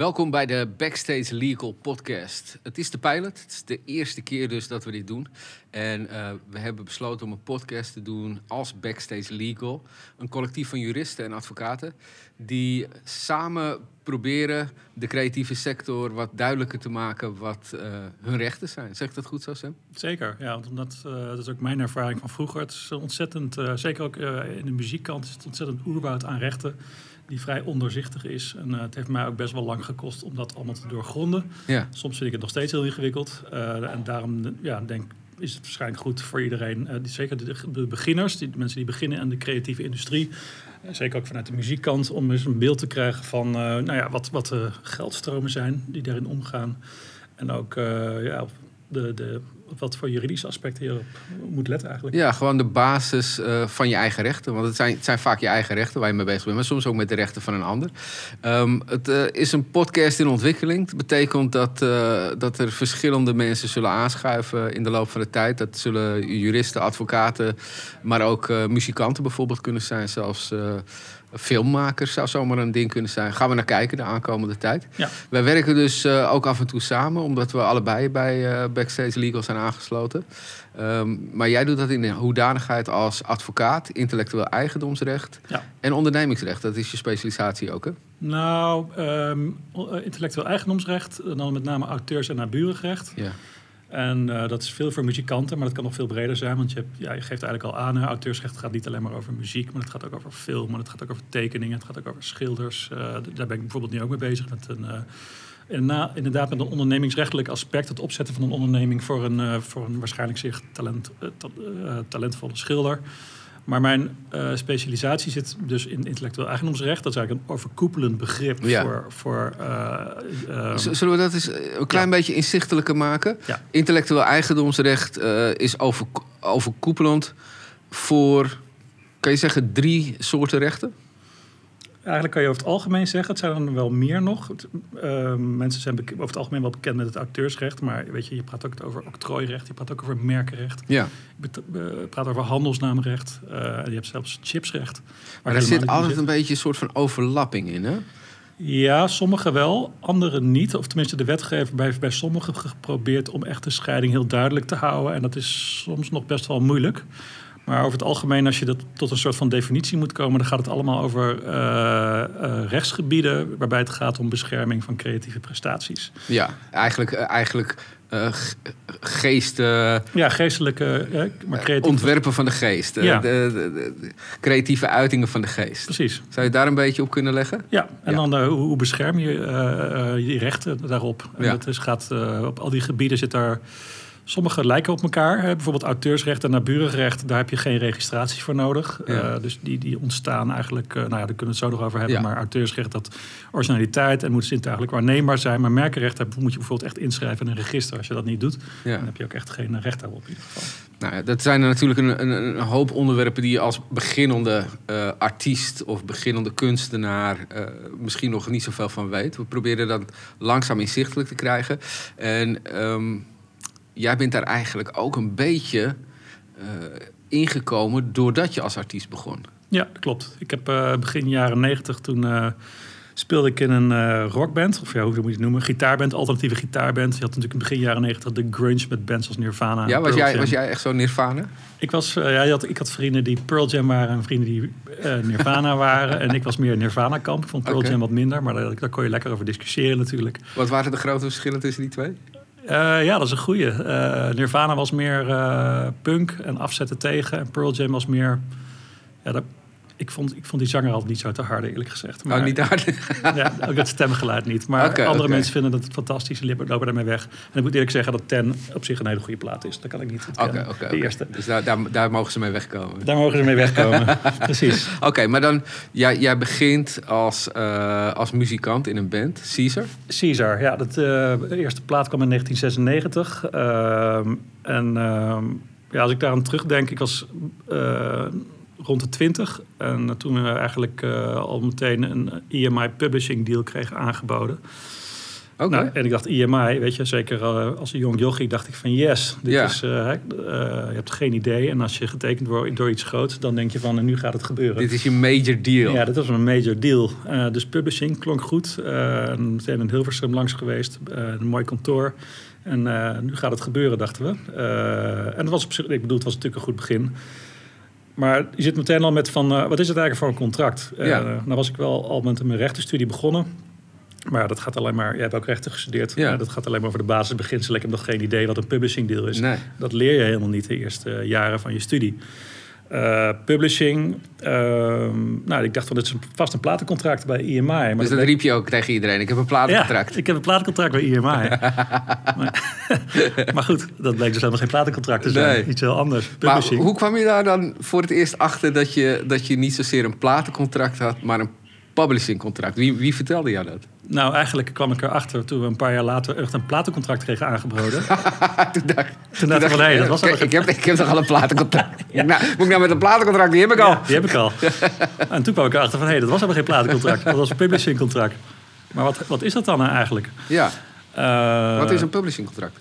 Welkom bij de Backstage Legal podcast. Het is de pilot. Het is de eerste keer dus dat we dit doen. En uh, we hebben besloten om een podcast te doen als Backstage Legal. Een collectief van juristen en advocaten die samen proberen de creatieve sector wat duidelijker te maken wat uh, hun rechten zijn. Zeg ik dat goed zo, Sam? Zeker, ja. Want omdat, uh, dat is ook mijn ervaring van vroeger. Het is ontzettend, zeker ook in de muziekkant, is het ontzettend oerwoud aan rechten die vrij onderzichtig is. En uh, het heeft mij ook best wel lang gekost om dat allemaal te doorgronden. Ja. Soms vind ik het nog steeds heel ingewikkeld. Uh, en daarom ja, denk is het waarschijnlijk goed voor iedereen. Uh, die, zeker de, de, beginners, die, de mensen die beginnen in de creatieve industrie. zeker ook vanuit de muziekkant, om eens een beeld te krijgen van nou ja, wat, wat de geldstromen zijn die daarin omgaan. En ook ja, de, de, wat voor juridische aspecten je op moet letten eigenlijk. Ja, gewoon de basis uh, van je eigen rechten. Want het zijn, het zijn vaak je eigen rechten waar je mee bezig bent, maar soms ook met de rechten van een ander. Um, het uh, is een podcast in ontwikkeling. Dat betekent dat, uh, dat er verschillende mensen zullen aanschuiven in de loop van de tijd. Dat zullen juristen, advocaten, maar ook muzikanten bijvoorbeeld kunnen zijn, zelfs filmmakers zou zomaar een ding kunnen zijn. Gaan we naar kijken de aankomende tijd. Ja. Wij werken dus uh, ook af en toe samen, omdat we allebei bij uh, Backstage Legal zijn aangesloten. Um, maar jij doet dat in de hoedanigheid als advocaat, intellectueel eigendomsrecht ja. en ondernemingsrecht. Dat is je specialisatie ook, hè? Nou, um, intellectueel eigendomsrecht, dan met name auteurs- en naburenrecht. Ja. En uh, dat is veel voor muzikanten, maar dat kan nog veel breder zijn. Want je, hebt, ja, je geeft eigenlijk al aan, hè, auteursrecht gaat niet alleen maar over muziek, maar het gaat ook over film, maar het gaat ook over tekeningen, het gaat ook over schilders. Uh, daar ben ik bijvoorbeeld nu ook mee bezig met een. Uh, inderdaad, met een ondernemingsrechtelijk aspect, het opzetten van een onderneming voor een, voor een waarschijnlijk zeer talent, talentvolle schilder. Maar mijn uh, specialisatie zit dus in intellectueel eigendomsrecht. Dat is eigenlijk een overkoepelend begrip ja. voor. voor uh, uh, Zullen we dat eens een klein ja. beetje inzichtelijker maken? Ja. Intellectueel eigendomsrecht is over, overkoepelend voor, kan je zeggen, drie soorten rechten? Eigenlijk kan je over het algemeen zeggen, het zijn er wel meer nog. Uh, mensen zijn over het algemeen wel bekend met het auteursrecht, maar weet je, je praat ook over octrooirecht, je praat ook over merkenrecht. Ja. Je praat over handelsnaamrecht, uh, je hebt zelfs chipsrecht. Maar er zit altijd een beetje een soort van overlapping in, hè? Ja, sommige wel, andere niet. Of tenminste, de wetgever heeft bij sommigen geprobeerd om echt de scheiding heel duidelijk te houden. En dat is soms nog best wel moeilijk. Maar over het algemeen, als je dat tot een soort van definitie moet komen, dan gaat het allemaal over uh, uh, rechtsgebieden waarbij het gaat om bescherming van creatieve prestaties. Ja, eigenlijk, uh, eigenlijk geest. ja, geestelijke. maar creatieve... Ontwerpen van de geest. Ja. De, de, de, creatieve uitingen van de geest. Precies. Zou je daar een beetje op kunnen leggen? Ja, en ja. dan hoe, hoe, bescherm je je rechten daarop? En ja. dat is, gaat, op al die gebieden zit daar Sommige lijken op elkaar. Bijvoorbeeld auteursrecht en naburenrecht, daar heb je geen registratie voor nodig. Uh, dus die, die ontstaan eigenlijk, uh, nou ja, daar kunnen we het zo nog over hebben. Ja. Maar auteursrecht, dat originaliteit en moet zin eigenlijk waarneembaar zijn. Maar merkenrecht moet je bijvoorbeeld echt inschrijven in een register. Als je dat niet doet, ja. dan heb je ook echt geen recht daarop in ieder geval. Nou, dat zijn er natuurlijk een, een, een, hoop onderwerpen die je als beginnende uh, artiest of beginnende kunstenaar misschien nog niet zoveel van weet. We proberen dat langzaam inzichtelijk te krijgen. En um, jij bent daar eigenlijk ook een beetje uh, ingekomen doordat je als artiest begon. Ja, dat klopt. Ik heb uh, begin jaren negentig toen uh, speelde ik in een rockband, of ja, hoe moet je het noemen, gitaarband, alternatieve gitaarband. Je had natuurlijk in begin jaren negentig de grunge met bands als Nirvana. Ja, was jij, was jij echt zo Nirvana? Ik, was, ja, had, ik had vrienden die Pearl Jam waren en vrienden die Nirvana waren. En ik was meer Nirvana-kamp. Ik vond Pearl okay. Jam wat minder, maar daar, daar kon je lekker over discussiëren natuurlijk. Wat waren de grote verschillen tussen die twee? Uh, ja, dat is een goeie. Uh, Nirvana was meer uh, punk en afzetten tegen. En Pearl Jam was meer... Ja, ik vond, ik vond die zanger altijd niet zo te hard, eerlijk gezegd. Maar, oh, niet hard? ja, ook het stemgeluid niet. Maar okay, andere okay. mensen vinden dat het fantastisch. En lopen daarmee weg. En ik moet eerlijk zeggen dat Ten op zich een hele goede plaat is. Dat kan ik niet Oké. De eerste. Dus daar, daar, daar, mogen ze mee wegkomen? Daar mogen ze mee wegkomen, precies. Oké, maar dan... Jij, jij begint als, uh, als muzikant in een band, Caesar? Caesar, ja. Dat, uh, de eerste plaat kwam in 1996. Uh, en ehm, ja, als ik daar aan terugdenk... Ik was eh, rond de 20. En toen we eigenlijk uh, al meteen een EMI publishing deal kregen aangeboden. Oké. Nou, en ik dacht IMI, weet je, zeker uh, als een jong jochie dacht ik van yes, dit Ja. is, uh, je hebt geen idee. En als je getekend wordt door iets groots, dan denk je van en nu gaat het gebeuren. Dit is je major deal. Ja, dat was een major deal. Dus publishing klonk goed. Meteen in Hilversum langs geweest, een mooi kantoor. En nu gaat het gebeuren, dachten we. en dat was op zich, ik bedoel, het was natuurlijk een goed begin. Maar je zit meteen al met van, wat is het eigenlijk voor een contract? Ja. nou was ik wel al met mijn rechtenstudie begonnen. Maar dat gaat alleen maar, jij hebt ook rechten gestudeerd. Ja. dat gaat alleen maar over de basisbeginselen. Ik heb nog geen idee wat een publishing deal is. Nee. Dat leer je helemaal niet de eerste jaren van je studie. Uh, publishing. Uh, nou, ik dacht van dit is vast een platencontract bij IMI. Maar dus dat riep je ook tegen iedereen. Ik heb een platencontract. Ja, ik heb een platencontract bij IMI. maar, maar, goed, dat bleek dus helemaal geen platencontract te zijn. Nee. Iets heel anders. Maar Publishing. hoe kwam je daar dan voor het eerst achter dat je, dat je niet zozeer een platencontract had, maar een publishingcontract? Wie, wie vertelde jou dat? Nou, eigenlijk kwam ik erachter toen we een paar jaar later echt een platencontract kregen aangeboden. toen dacht, toen dacht ik van, hé, dat was ik, ik, heb, ik heb toch al een platencontract? ja. nou, moet ik nou met een platencontract? Die heb ik al. Ja, die heb ik al. en toen kwam ik erachter van, hé, dat was helemaal geen platencontract. Dat was een publishingcontract. Maar wat, wat is dat dan nou eigenlijk? Ja. Uh, wat is een publishingcontract?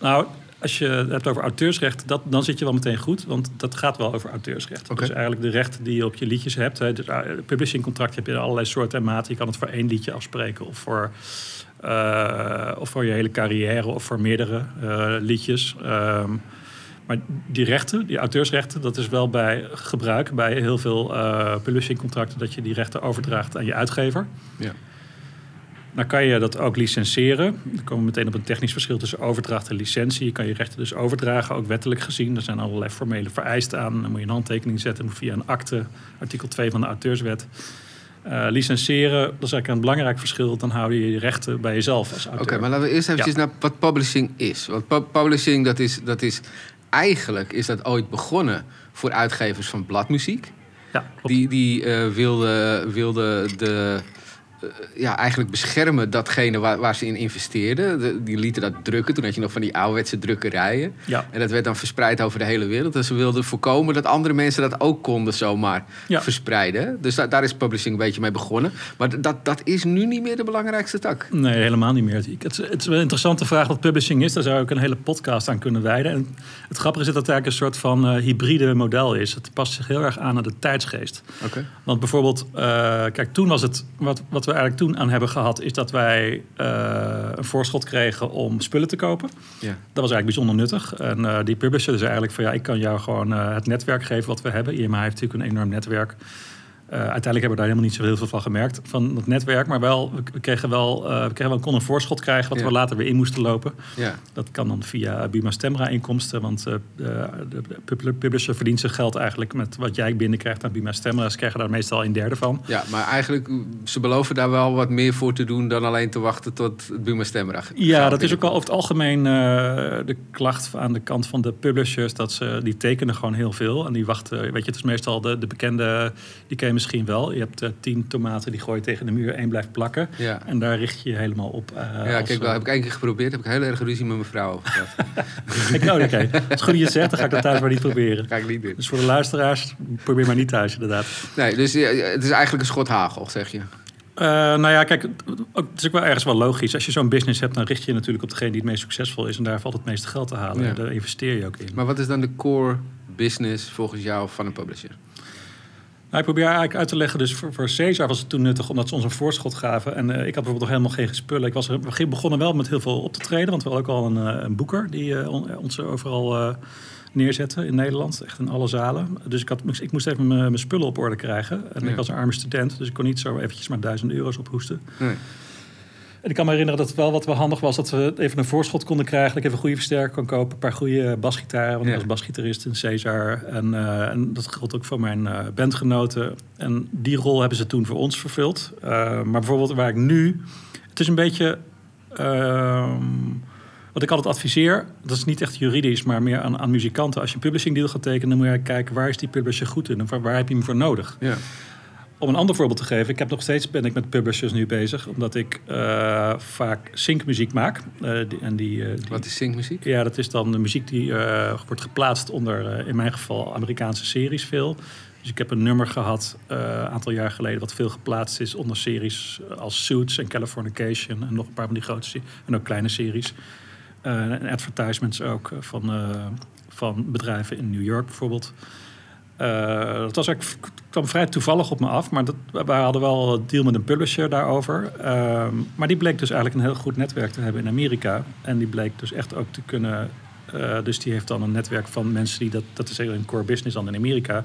Nou, als je het hebt over auteursrecht, dat, dan zit je wel meteen goed. Want dat gaat wel over auteursrecht. Okay. Dus eigenlijk de rechten die je op je liedjes hebt. Hè, dus, uh, publishingcontract heb je allerlei soorten en maten. Je kan het voor één liedje afspreken of voor, uh, of voor je hele carrière of voor meerdere uh, liedjes. Um, maar die rechten, die auteursrechten, dat is wel bij gebruik bij heel veel publishingcontracten dat je die rechten overdraagt aan je uitgever. Ja. Dan kan je dat ook licenseren. Dan komen we meteen op een technisch verschil tussen overdracht en licentie. Je kan je rechten dus overdragen, ook wettelijk gezien. Er zijn allerlei formele vereisten aan. Dan moet je een handtekening zetten via een akte, artikel 2 van de auteurswet. Uh, licenseren, dat is eigenlijk een belangrijk verschil. Dan hou je je rechten bij jezelf als auteur. Oké, okay, maar laten we eerst even ja. naar wat publishing is. Want pu publishing, dat is, dat is... Eigenlijk is dat ooit begonnen voor uitgevers van bladmuziek. Ja, die die uh, wilden wilde de ja, eigenlijk beschermen datgene waar, waar ze in investeerden. De, die lieten dat drukken. Toen had je nog van die ouderwetse drukkerijen. Ja. En dat werd dan verspreid over de hele wereld. En ze wilden voorkomen dat andere mensen dat ook konden zomaar Ja. verspreiden. Dus da daar is publishing een beetje mee begonnen. Maar dat, dat is nu niet meer de belangrijkste tak. Nee, helemaal niet meer. Het is, het is wel een interessante vraag wat publishing is. Daar zou ik een hele podcast aan kunnen wijden. En het grappige is dat het eigenlijk een soort van uh, hybride model is. Het past zich heel erg aan aan de tijdsgeest. Oké. Want bijvoorbeeld, uh, kijk, toen was het, wat, wat we eigenlijk toen aan hebben gehad, is dat wij uh, een voorschot kregen om spullen te kopen. Ja. Dat was eigenlijk bijzonder nuttig. En uh, die publisher dus eigenlijk van ja, ik kan jou gewoon uh, het netwerk geven wat we hebben. IMA heeft natuurlijk een enorm netwerk. Uh, uiteindelijk hebben we daar helemaal niet zo heel veel van gemerkt, van het netwerk. Maar wel, we kregen wel, uh, we kregen wel kon een voorschot krijgen, wat Ja. we later weer in moesten lopen. Ja. Dat kan dan via Buma Stemra inkomsten, want uh, de, de pub- publisher verdient zijn geld eigenlijk met wat jij binnenkrijgt aan Buma Stemra. Ze krijgen daar meestal een derde van. Ja, maar eigenlijk, ze beloven daar wel wat meer voor te doen dan alleen te wachten tot het Buma Stemra Ja, dat is ook wel over het algemeen de klacht aan de kant van de publishers. Dat ze, die tekenen gewoon heel veel. En die wachten, weet je, het is meestal de, de bekende, die misschien wel. Je hebt uh, tien tomaten die gooi je tegen de muur, één blijft plakken. Ja. En daar richt je je helemaal op. Uh, Ja, als, kijk, wel, heb ik één keer geprobeerd. Heb ik heel erg ruzie met mijn vrouw over gehad. ik oké. Okay. Als het goed je het zegt, dan ga ik dat thuis maar niet proberen. ga ik niet doen. Dus voor de luisteraars, probeer maar niet thuis, inderdaad. Nee, dus ja, het is eigenlijk een schot hagel, zeg je. Uh, nou ja, kijk, het is ook wel ergens wel logisch. Als je zo'n business hebt, dan richt je je natuurlijk op degene die het meest succesvol is. En daar valt het meeste geld te halen. Ja. En daar investeer je ook in. Maar wat is dan de core business volgens jou van een publisher? Nou, ik probeer eigenlijk uit te leggen, dus voor, voor Cesar was het toen nuttig omdat ze ons een voorschot gaven. En uh, ik had bijvoorbeeld nog helemaal geen spullen. Ik was we begonnen wel met heel veel op te treden, want we hadden ook al een, uh, een boeker die uh, on, ons overal neerzetten in Nederland, echt in alle zalen. Dus ik, had, ik moest even mijn spullen op orde krijgen. En Ja. ik was een arme student, dus ik kon niet zo eventjes maar duizend euro's ophoesten. Nee. En ik kan me herinneren dat het wel wat wel handig was dat we even een voorschot konden krijgen. Dat ik even een goede versterker kon kopen, een paar goede basgitaren. Want Ja. ik was basgitarist in Cesar. En, uh, en dat geldt ook voor mijn uh, bandgenoten. En die rol hebben ze toen voor ons vervuld. Uh, maar bijvoorbeeld waar ik nu... Het is een beetje... ehm, wat ik altijd adviseer, dat is niet echt juridisch, maar meer aan, aan muzikanten. Als je een publishing deal gaat tekenen, dan moet je kijken waar is die publisher goed in en waar, waar heb je hem voor nodig. Ja. Om een ander voorbeeld te geven, ik heb nog steeds ben ik met publishers nu bezig, omdat ik uh, vaak syncmuziek maak. Uh, die, en die, uh, die, Wat is syncmuziek? Ja, dat is dan de muziek die wordt geplaatst onder, in mijn geval, Amerikaanse series veel. Dus ik heb een nummer gehad een aantal jaar geleden, wat veel geplaatst is onder series als Suits en Californication en nog een paar van die grote series en ook kleine series. en advertisements ook van, van bedrijven in New York bijvoorbeeld. Uh, dat was ook, kwam vrij toevallig op me af, maar dat, we hadden wel een deal met een publisher daarover. Uh, maar die bleek dus eigenlijk een heel goed netwerk te hebben in Amerika. En die bleek dus echt ook te kunnen. Uh, dus die heeft dan een netwerk van mensen die dat, dat is een core business dan in Amerika.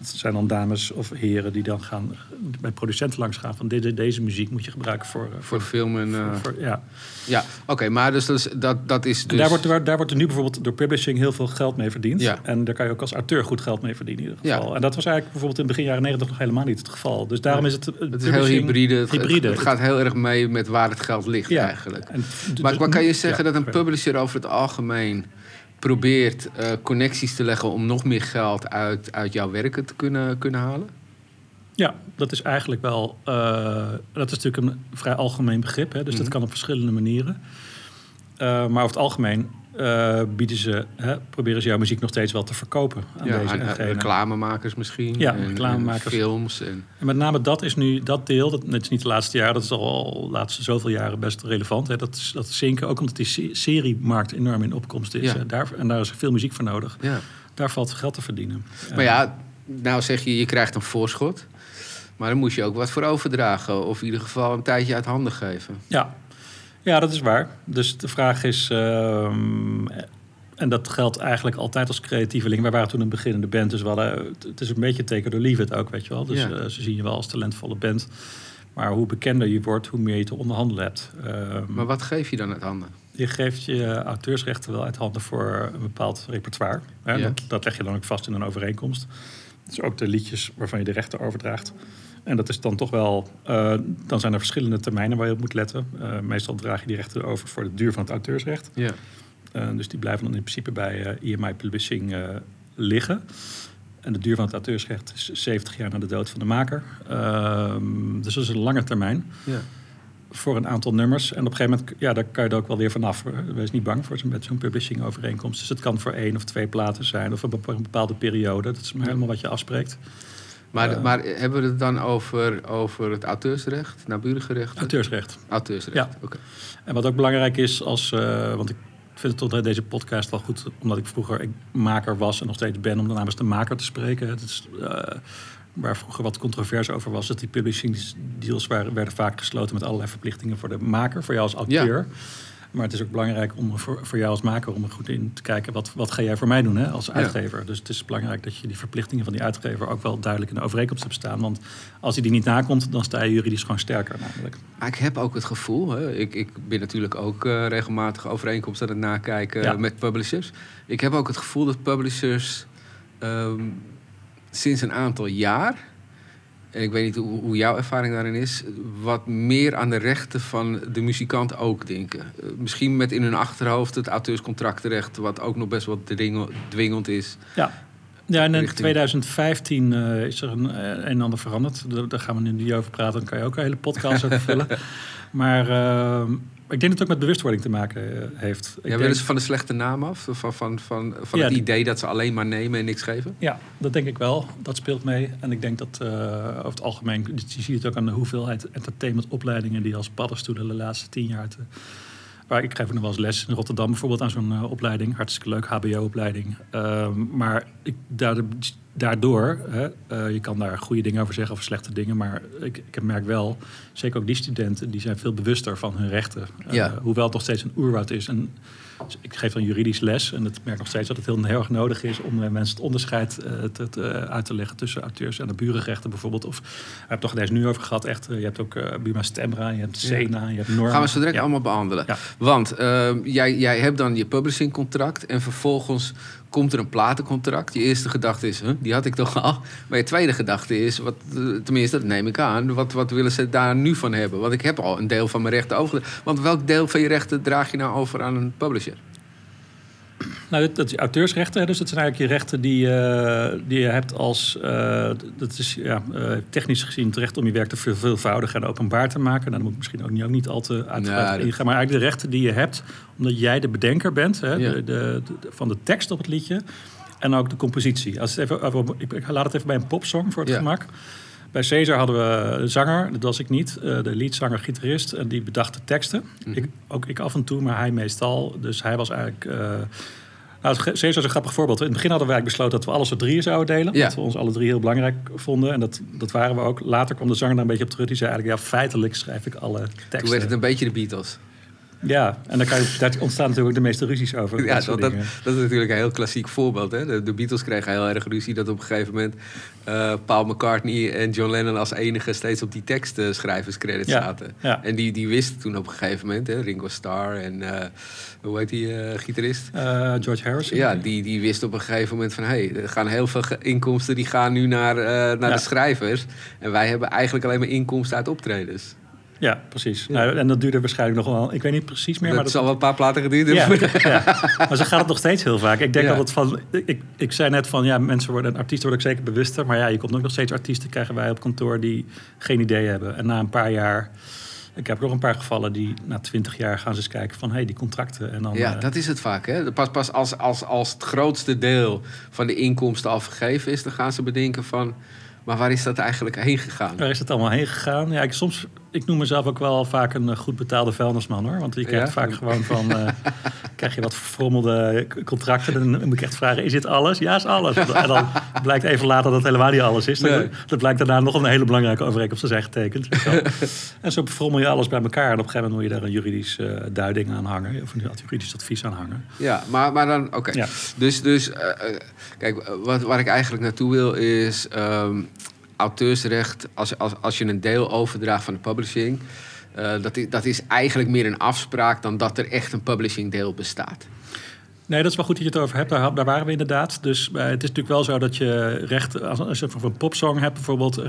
Het zijn dan dames of heren die dan gaan bij producenten langs gaan van deze, deze muziek moet je gebruiken voor... Voor, voor film en... Uh... Voor, ja, ja oké, maar dus dat is, dat, dat is dus... daar, wordt, daar wordt er nu bijvoorbeeld door publishing heel veel geld mee verdiend. Ja. En daar kan je ook als auteur goed geld mee verdienen in ieder geval. Ja. En dat was eigenlijk bijvoorbeeld in begin jaren 90 nog helemaal niet het geval. Dus daarom is het... Het is heel hybride. Het, hybride. Het, gaat heel erg mee met waar het geld ligt eigenlijk. En, maar, maar kan je zeggen dat een publisher over het algemeen probeert uh, connecties te leggen om nog meer geld uit, uit jouw werken te kunnen, kunnen halen? Ja, dat is eigenlijk wel. Uh, dat is natuurlijk een vrij algemeen begrip, hè, dus dat mhm. kan op verschillende manieren. Uh, maar over het algemeen uh, bieden ze, hè, proberen ze jouw muziek nog steeds wel te verkopen aan ja, deze reclamemakers misschien. Ja, en, reclamemakers. films. En... en... met name dat is nu, dat deel, dat, is niet de laatste jaar, dat is al de laatste zoveel jaren best relevant. Hè, dat, is, dat zinken, ook omdat die seriemarkt enorm in opkomst is. Ja. Daar, en daar is veel muziek voor nodig. Ja. Daar valt geld te verdienen. Maar ja, nou zeg je, je krijgt een voorschot. Maar dan moet je ook wat voor overdragen. Of in ieder geval een tijdje uit handen geven. Ja, ja, dat is waar. Dus de vraag is, ehm, en dat geldt eigenlijk altijd als creatieveling. Wij waren toen een beginnende band, dus we hadden, het is een beetje teken door leave it ook, weet je wel. Dus ja. uh, ze zien je wel als talentvolle band. Maar hoe bekender je wordt, hoe meer je te onderhandelen hebt. Ehm, maar wat geef je dan uit handen? Je geeft je auteursrechten wel uit handen voor een bepaald repertoire. Hè? Dat, dat, leg je dan ook vast in een overeenkomst. Dus ook de liedjes waarvan je de rechten overdraagt. En dat is dan toch wel, uh, dan zijn er verschillende termijnen waar je op moet letten. Uh, meestal draag je die rechten over voor de duur van het auteursrecht. Ja. Uh, dus die blijven dan in principe bij EMI Publishing liggen. En de duur van het auteursrecht is 70 jaar na de dood van de maker. Ehm, dus dat is een lange termijn. Ja. Voor een aantal nummers. En op een gegeven moment, ja, daar kan je er ook wel weer vanaf. Wees niet bang voor zo'n, met zo'n publishing overeenkomst. Dus het kan voor één of twee platen zijn of een bepaalde periode. Dat is maar helemaal wat je afspreekt. Maar, maar hebben we het dan over, over het auteursrecht, naburengerecht? Auteursrecht. Auteursrecht, ja. oké. En wat ook belangrijk is, als, uh, want ik vind het tot deze podcast wel goed, omdat ik vroeger maker was en nog steeds ben, om de namens de maker te spreken. Het is, uh, waar vroeger wat controverse over was, dat die publishing deals waren, werden vaak gesloten met allerlei verplichtingen voor de maker, voor jou als auteur. Ja. Maar het is ook belangrijk om voor, voor jou als maker om er goed in te kijken. Wat, wat ga jij voor mij doen hè, als uitgever? Dus het is belangrijk dat je die verplichtingen van die uitgever ook wel duidelijk in de overeenkomst hebt staan. Want als hij die niet nakomt, dan sta je juridisch gewoon sterker namelijk. Maar ik heb ook het gevoel, hè, ik, ik ben natuurlijk ook uh, regelmatig overeenkomst aan het nakijken met publishers. Ik heb ook het gevoel dat publishers ehm, sinds een aantal jaar en ik weet niet hoe, hoe, jouw ervaring daarin is, wat meer aan de rechten van de muzikant ook denken. Eh, misschien met in hun achterhoofd het auteurscontractenrecht, wat ook nog best wel dwingend is. Ja. Ja, en in 2015 uh, is er een, uh, een en ander veranderd. Daar gaan we nu niet over praten, dan kan je ook een hele podcast over vullen. Maar uh, ik denk dat het ook met bewustwording te maken eh, heeft. Ik ja, willen ze van de slechte naam af? Van, van, van, van het idee dat ze alleen maar nemen en niks geven? Ja, dat denk ik wel. Dat speelt mee. En ik denk dat uh, over het algemeen... Je ziet het ook aan de hoeveelheid entertainmentopleidingen... die als paddenstoelen de laatste tien jaar... Te, waar ik geef nog wel eens les in Rotterdam bijvoorbeeld aan zo'n uh, opleiding. Hartstikke leuk, hbo-opleiding. Ehm, maar ik, daar, daardoor, hè, uh, je kan daar goede dingen over zeggen of slechte dingen, maar ik, ik merk wel, zeker ook die studenten, die zijn veel bewuster van hun rechten. Uh, ja. Hoewel het nog steeds een oerwoud is. En dus ik geef dan juridisch les en het merk nog steeds dat het heel, heel erg nodig is om mensen het onderscheid uh, te, te, uit te leggen tussen auteurs en de burenrechten bijvoorbeeld. Of we hebben toch deze nu over gehad, echt. je hebt ook uh, Buma Stemra, je hebt Sena, je hebt Norma. Gaan we zo direct allemaal behandelen. Want ehm, jij, jij hebt dan je publishing contract en vervolgens komt er een platencontract. Je eerste gedachte is, huh, die had ik toch al. Maar je tweede gedachte is, wat, eh, tenminste dat neem ik aan, wat, wat willen ze daar nu van hebben? Want ik heb al een deel van mijn rechten over. Want welk deel van je rechten draag je nou over aan een publisher? Nou, dat, dat is auteursrechten. Dus dat zijn eigenlijk je rechten die, uh, die je hebt als... Uh, dat is ja, uh, technisch gezien het recht om je werk te verveelvoudigen en openbaar te maken. Nou, daar moet ik misschien ook niet, ook niet al te uitgebreid nee, ingaan. Maar eigenlijk de rechten die je hebt omdat jij de bedenker bent hè, ja. de, de, de, van de tekst op het liedje. En ook de compositie. Als het even, ik, ik laat het even bij een popsong voor het ja. gemak. Bij Caesar hadden we een zanger, dat was ik niet, de leadzanger, gitarist, en die bedacht de teksten. -hmm. ik, ook ik af en toe, maar hij meestal. Dus hij was eigenlijk. Uh, nou, Caesar is een grappig voorbeeld. In het begin hadden we eigenlijk besloten dat we alles op drieën zouden delen. Ja. Dat we ons alle drie heel belangrijk vonden. En dat, dat waren we ook. Later kwam de zanger daar een beetje op terug. Die zei eigenlijk, ja, feitelijk schrijf ik alle teksten. Toen werd het een beetje de Beatles. Ja, en dan kan je, daar ontstaan natuurlijk ook de meeste ruzies over. Ja, dat, dat, dat, is natuurlijk een heel klassiek voorbeeld. Hè? De, de, Beatles kregen heel erg ruzie dat op een gegeven moment uh, Paul McCartney en John Lennon als enige steeds op die tekstschrijverscredits ja, zaten. Ja. En die, die wisten toen op een gegeven moment, hè, Ringo Starr en uh, hoe heet die uh, gitarist? George Harrison. Ja, die, die wist op een gegeven moment van hé, hey, er gaan heel veel inkomsten die gaan nu naar, naar ja. de schrijvers. En wij hebben eigenlijk alleen maar inkomsten uit optredens. Ja, precies. Ja. Nou, en dat duurde waarschijnlijk nog wel, ik weet niet precies meer. Dat, maar dat zal wel een paar platen geduurd hebben. Ja, ja. Maar zo gaat het nog steeds heel vaak. Ik denk altijd van, ik, ik zei net van, ja, mensen worden, artiesten worden ook zeker bewuster. Maar ja, je komt ook nog steeds artiesten, krijgen wij op kantoor, die geen idee hebben. En na een paar jaar, ik heb nog een paar gevallen die na twintig jaar gaan ze eens kijken van, hé, hey, die contracten. En dan, ja, uh, dat is het vaak. Hè? Pas, pas als, als, als het grootste deel van de inkomsten al vergeven is, dan gaan ze bedenken van... Maar waar is dat eigenlijk heen gegaan? Waar is het allemaal heen gegaan? Ja, ik, soms, ik noem mezelf ook wel vaak een goed betaalde vuilnisman hoor. Want je krijgt ja? vaak gewoon van. Uh, krijg je wat verfrommelde contracten. En dan moet ik echt vragen: is dit alles? Ja, is alles. En dan blijkt even later dat het helemaal niet alles is. Dan, nee. dan blijkt daarna nog een hele belangrijke overeenkomst te zijn getekend. en zo frommel je alles bij elkaar. En op een gegeven moment moet je daar een juridische uh, duiding aan hangen. Of een juridisch advies aan hangen. Ja, maar, maar dan, oké. Okay. Ja. Dus, dus uh, kijk, wat, waar ik eigenlijk naartoe wil is. Um, auteursrecht, als, als, als je een deel overdraagt van de publishing, uh, dat, is, dat is eigenlijk meer een afspraak dan dat er echt een publishing deel bestaat. Nee, dat is wel goed dat je het over hebt. Daar, daar waren we inderdaad. Dus uh, het is natuurlijk wel zo dat je rechten, als, als je een popsong hebt bijvoorbeeld, uh,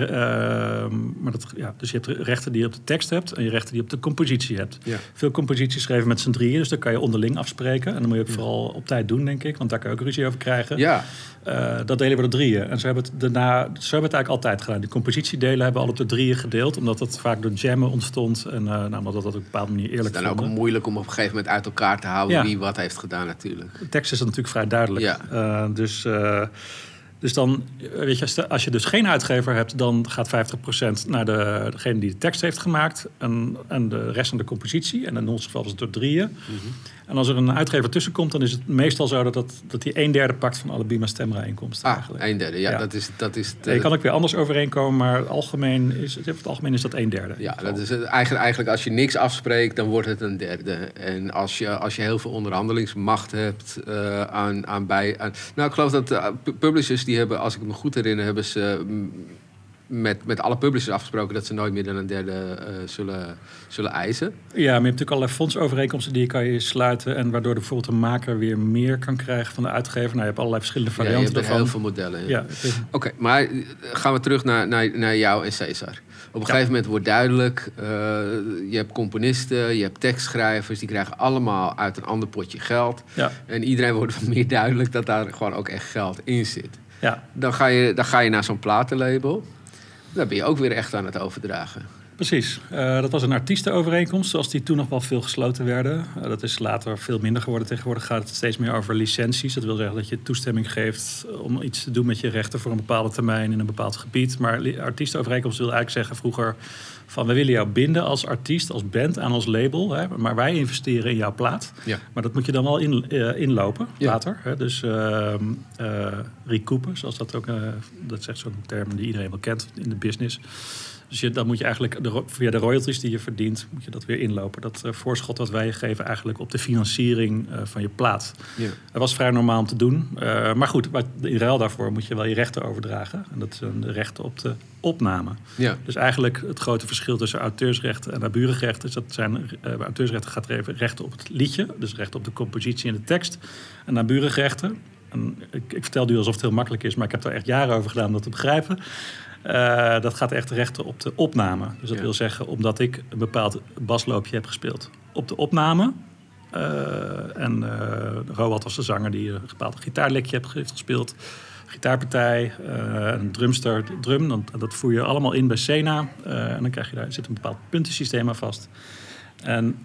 maar dat, ja, dus je hebt rechten die je op de tekst hebt en je rechten die je op de compositie hebt. Ja. Veel composities schrijven met z'n drieën, dus daar kan je onderling afspreken. En dan moet je het vooral op tijd doen, denk ik, want daar kan je ook ruzie over krijgen. Ja. Uh, dat delen we de drieën. En ze hebben het daarna, zo hebben het eigenlijk altijd gedaan. Die compositiedelen hebben we al op de drieën gedeeld, omdat het vaak door jammen ontstond. En nou, omdat dat op een bepaalde manier eerlijk is. Het is dan ook moeilijk om op een gegeven moment uit elkaar te houden ja. wie wat heeft gedaan natuurlijk. De tekst is natuurlijk vrij duidelijk. Ja. Uh, dus, uh, dus dan, weet je, als je dus geen uitgever hebt, dan gaat 50% naar de, degene die de tekst heeft gemaakt. En, en de rest naar de compositie. En in ons geval is het door drieën. Mm -hmm. En als er een uitgever tussen komt, dan is het meestal zo dat, dat, dat die een derde pakt van alle Bima Stemra inkomsten. Ah, eigenlijk. een derde, ja. ja. Dat is, dat is de... Je kan ook weer anders overeenkomen, maar algemeen is, het, het algemeen is dat een derde. Ja, dat is het, eigenlijk, eigenlijk als je niks afspreekt, dan wordt het een derde. En als je, als je heel veel onderhandelingsmacht hebt uh, aan, aan bij... Aan, nou, ik geloof dat uh, publishers die hebben, als ik me goed herinner, hebben ze... Mm, met, met alle publishers afgesproken dat ze nooit meer dan een derde uh, zullen, zullen eisen. Ja, maar je hebt natuurlijk allerlei fondsovereenkomsten die je kan je sluiten. En waardoor de, bijvoorbeeld een maker weer meer kan krijgen van de uitgever. Nou, je hebt allerlei verschillende varianten. Ja, je hebt ervan. heel veel modellen. Ja. ja Oké, okay, maar gaan we terug naar, naar, naar jou en Cesar. Op een ja. gegeven moment wordt duidelijk, uh, je hebt componisten, je hebt tekstschrijvers, die krijgen allemaal uit een ander potje geld. Ja. En iedereen wordt meer duidelijk dat daar gewoon ook echt geld in zit. Ja. Dan, ga je, dan ga je naar zo'n platenlabel. Dan ben je ook weer echt aan het overdragen. Precies. Uh, dat was een artiestenovereenkomst, zoals die toen nog wel veel gesloten werden. Uh, dat is later veel minder geworden. Tegenwoordig gaat het steeds meer over licenties. Dat wil zeggen dat je toestemming geeft om iets te doen met je rechten voor een bepaalde termijn in een bepaald gebied. Maar artiestenovereenkomst wil eigenlijk zeggen vroeger van we willen jou binden als artiest, als band aan ons label. Hè, maar wij investeren in jouw plaat. Ja. Maar dat moet je dan wel in, uh, inlopen ja. later. Hè, dus uh, recoupen, zoals dat ook, dat zegt zo'n term die iedereen wel kent in de business. Dus je, dan moet je eigenlijk de, via de royalties die je verdient, moet je dat weer inlopen. Dat uh, voorschot wat wij geven eigenlijk op de financiering uh, van je plaat. Ja. Dat was vrij normaal om te doen. Uh, maar goed, in ruil daarvoor moet je wel je rechten overdragen. En dat zijn de rechten op de opname. Ja. Dus eigenlijk het grote verschil tussen auteursrechten en naburenrechten is dat zijn auteursrechten gaat even rechten op het liedje, dus recht op de compositie en de tekst. En naburenrechten en ik, ik vertel nu alsof het heel makkelijk is, maar ik heb er echt jaren over gedaan om dat te begrijpen. Uh, dat gaat echt rechten op de opname. Dus dat ja. wil zeggen, omdat ik een bepaald basloopje heb gespeeld op de opname, en Roald was de zanger die een bepaald gitaarlekje heeft gespeeld gitaarpartij, een drumster, drum. Dat, dat voer je allemaal in bij Sena. en dan krijg je daar zit een bepaald puntensysteem aan vast. En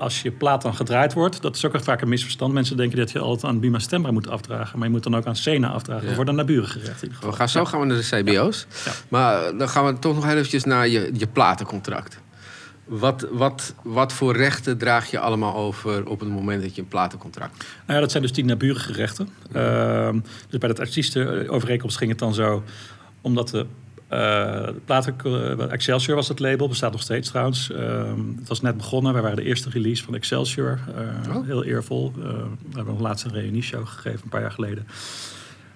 als je plaat dan gedraaid wordt, dat is ook vaak een misverstand. Mensen denken dat je altijd aan Bima Stemra moet afdragen. Maar je moet dan ook aan Sena afdragen ja. voor de naburengerecht. In We gaan zo gaan we naar de CBO's. Ja. Maar eh, dan gaan we toch nog heel eventjes naar je, je platencontract. Wat, wat, wat voor rechten draag je allemaal over op het moment dat je een platencontract Nou ja, dat zijn dus die naburige rechten. Uh, dus bij dat artiestenovereenkomst ging het dan zo... omdat de uh, uh, Excelsior was het label, bestaat nog steeds trouwens. Uh, het was net begonnen, wij waren de eerste release van Excelsior. Oh. Heel eervol. we hebben een reunie-show gegeven, een paar jaar geleden.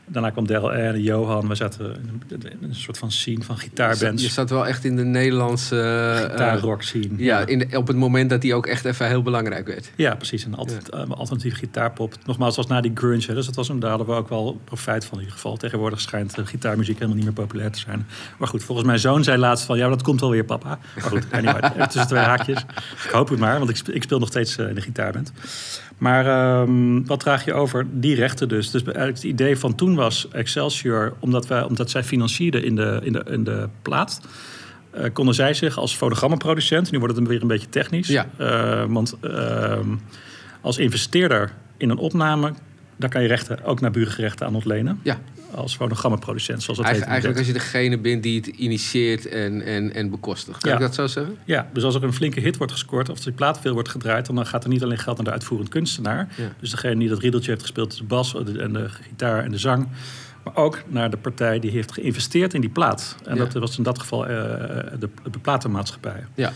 Daarna kwam Daryl en Johan. We zaten in een soort van scene van gitaarbands. Je zat wel echt in de Nederlandse... Uh, Gitaarrock scene. Ja, In op het moment dat die ook echt even heel belangrijk werd. Ja, precies. Een alt ja. alternatieve gitaarpop. Nogmaals, was na die grunge. Hè, dus dat was een, daar hadden we ook wel profijt van in ieder geval. Tegenwoordig schijnt gitaarmuziek helemaal niet meer populair te zijn. Maar goed, volgens mijn zoon zei laatst van... Ja, dat komt wel weer, papa. Maar goed, anyway, tussen twee haakjes. Ik hoop het maar, want ik, ik speel nog steeds in de gitaarband. Maar um, wat draag je over? Die rechten dus. Dus eigenlijk het idee van toen was Excelsior, omdat, wij, omdat zij financierden in de, in de, in de plaat. Uh, konden zij zich als fonogrammenproducent, nu wordt het weer een beetje technisch, ja. uh, want uh, als investeerder in een opname, daar kan je rechten ook naar burengerechten aan ontlenen. Ja als fonogrammenproducent, zoals dat Eigen, Eigenlijk als je degene bent die het initieert en, en, en bekostigt. Kan ja. ik dat zo zeggen? Ja, dus als er een flinke hit wordt gescoord... of als die plaat veel wordt gedraaid... dan gaat er niet alleen geld naar de uitvoerend kunstenaar. Dus degene die dat riedeltje heeft gespeeld... de bas en de gitaar en de zang... Maar ook naar de partij die heeft geïnvesteerd in die plaat. En dat was in dat geval uh, de, de platenmaatschappij. Ja.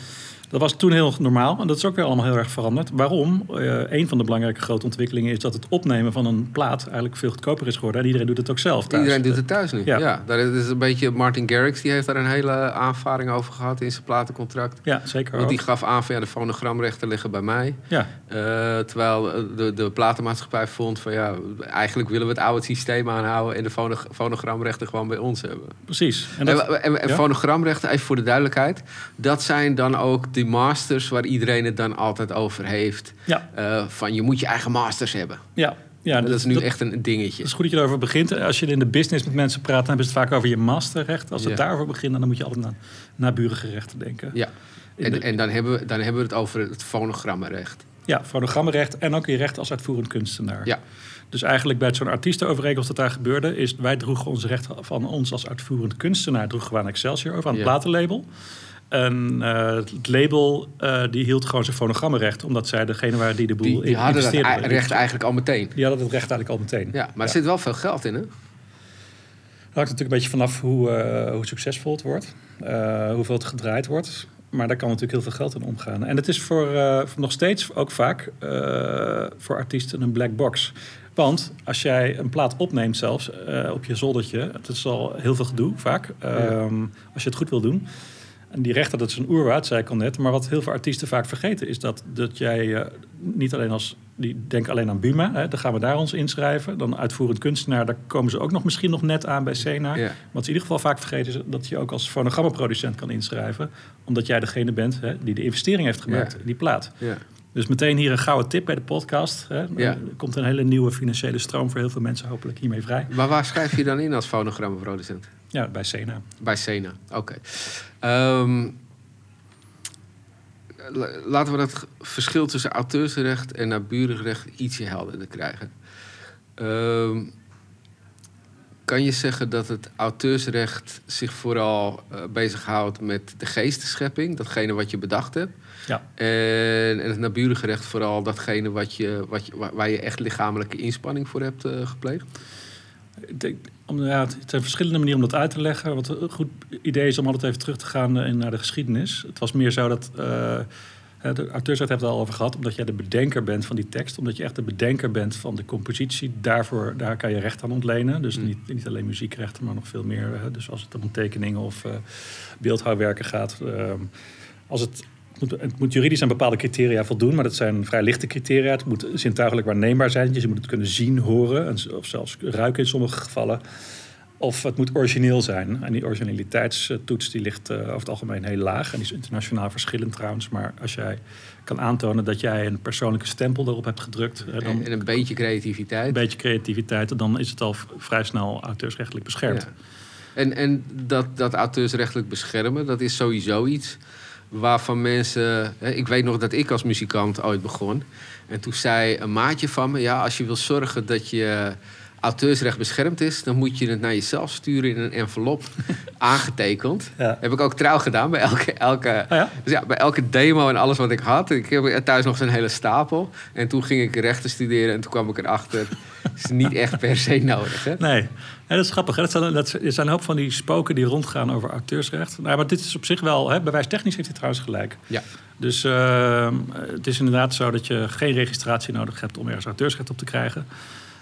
Dat was toen heel normaal en dat is ook weer allemaal heel erg veranderd. Waarom? Uh, een van de belangrijke grote ontwikkelingen is dat het opnemen van een plaat eigenlijk veel goedkoper is geworden. En iedereen doet het ook zelf thuis. Iedereen doet het thuis nu. Ja, ja daar is een beetje Martin Garrix, die heeft daar een hele aanvaring over gehad in zijn platencontract. Ja, zeker. Want die gaf aan van ja, de fonogramrechten liggen bij mij. Ja. Uh, terwijl de, de platenmaatschappij vond van ja, eigenlijk willen we het oude systeem aanhouden en de fonogramrechten gewoon bij ons hebben. Precies. En, dat, en, en, en fonogramrechten, even voor de duidelijkheid, dat zijn dan ook die masters waar iedereen het dan altijd over heeft. Ja. Uh, van je moet je eigen masters hebben. Ja. Ja, dat, is nu echt een dingetje. Het is goed dat je erover begint. Als je in de business met mensen praat, dan hebben ze het vaak over je masterrecht. Als het daarover begint, dan moet je altijd naar naburige rechten denken. Ja, en, en dan, hebben we, dan hebben we het over het fonogrammenrecht. Ja, fonogrammenrecht en ook je recht als uitvoerend kunstenaar. Ja. Dus eigenlijk bij zo'n artiestenovereenkomst dat daar gebeurde... is wij droegen ons recht van ons als uitvoerend kunstenaar... droegen we aan Excelsior over, aan het platenlabel... En uh, het label uh, die hield gewoon zijn fonogrammenrecht, omdat zij degene waren die de boel die, die hadden het recht eigenlijk al meteen. Die hadden het recht eigenlijk al meteen. Ja, maar er zit wel veel geld in, hè? Het hangt natuurlijk een beetje vanaf hoe, uh, hoe succesvol het wordt, hoeveel het gedraaid wordt. Maar daar kan natuurlijk heel veel geld in omgaan. En het is voor, voor nog steeds ook vaak voor artiesten een black box. Want als jij een plaat opneemt zelfs op je zoldertje, het is al heel veel gedoe vaak, ja. Ehm, als je het goed wil doen en die rechter, dat is een oerwoud, zei ik al net. Maar wat heel veel artiesten vaak vergeten, is dat, dat jij uh, niet alleen als. Die denken alleen aan Buma, hè, dan gaan we daar ons inschrijven. Dan uitvoerend kunstenaar, daar komen ze ook nog misschien nog net aan bij Sena. Ja. Wat ze in ieder geval vaak vergeten, is dat je ook als fonogrammenproducent kan inschrijven. Omdat jij degene bent hè, die de investering heeft gemaakt in die plaat. Ja. Dus meteen hier een gouden tip bij de podcast. Hè. Ja. Er komt een hele nieuwe financiële stroom voor heel veel mensen hopelijk hiermee vrij. Maar waar schrijf je dan in als fonogrammenproducent? Ja, bij Sena. Bij Sena, oké. Um, laten we dat verschil tussen auteursrecht en naburenrecht ietsje helderder krijgen. Um, kan je zeggen dat het auteursrecht zich vooral uh, bezighoudt met de geestenschepping, datgene wat je bedacht hebt? Ja. En, en het naburige recht vooral datgene wat je, wat je, waar je echt lichamelijke inspanning voor hebt uh, gepleegd? Om, ja, het zijn verschillende manieren om dat uit te leggen. Wat een goed idee is om altijd even terug te gaan uh, naar de geschiedenis. Het was meer zo dat. Uh, de auteursrecht heeft het al over gehad, omdat jij de bedenker bent van die tekst. Omdat je echt de bedenker bent van de compositie. Daarvoor, daar kan je recht aan ontlenen. Dus mm. niet, niet alleen muziekrechten, maar nog veel meer. Dus als het om tekeningen of uh, beeldhouwwerken gaat. Uh, als het het moet juridisch aan bepaalde criteria voldoen, maar dat zijn vrij lichte criteria. Het moet zintuigelijk waarneembaar zijn. Dus je moet het kunnen zien, horen en, of zelfs ruiken in sommige gevallen. Of het moet origineel zijn. En die originaliteitstoets die ligt uh, over het algemeen heel laag. En die is internationaal verschillend trouwens. Maar als jij kan aantonen dat jij een persoonlijke stempel erop hebt gedrukt. dan, en een beetje creativiteit. Een beetje creativiteit. Dan is het al vrij snel auteursrechtelijk beschermd. Ja. En, en dat, dat auteursrechtelijk beschermen, dat is sowieso iets waarvan mensen. Ik weet nog dat ik als muzikant ooit begon. En toen zei een maatje van me: ja, als je wil zorgen dat je auteursrecht beschermd is, dan moet je het naar jezelf sturen in een envelop aangetekend. Heb ik ook trouw gedaan bij elke, elke, oh ja? Dus ja, bij elke demo en alles wat ik had. Ik heb thuis nog zo'n hele stapel. En toen ging ik rechten studeren en toen kwam ik erachter. is niet echt per se nodig. Hè? Nee. dat is grappig. Hè? Dat zijn, dat, er zijn een hoop van die spoken die rondgaan over auteursrecht. Nou, maar dit is op zich wel, hè, bewijstechnisch heeft hij trouwens gelijk. Ja. Dus uh, het is inderdaad zo dat je geen registratie nodig hebt om ergens auteursrecht op te krijgen.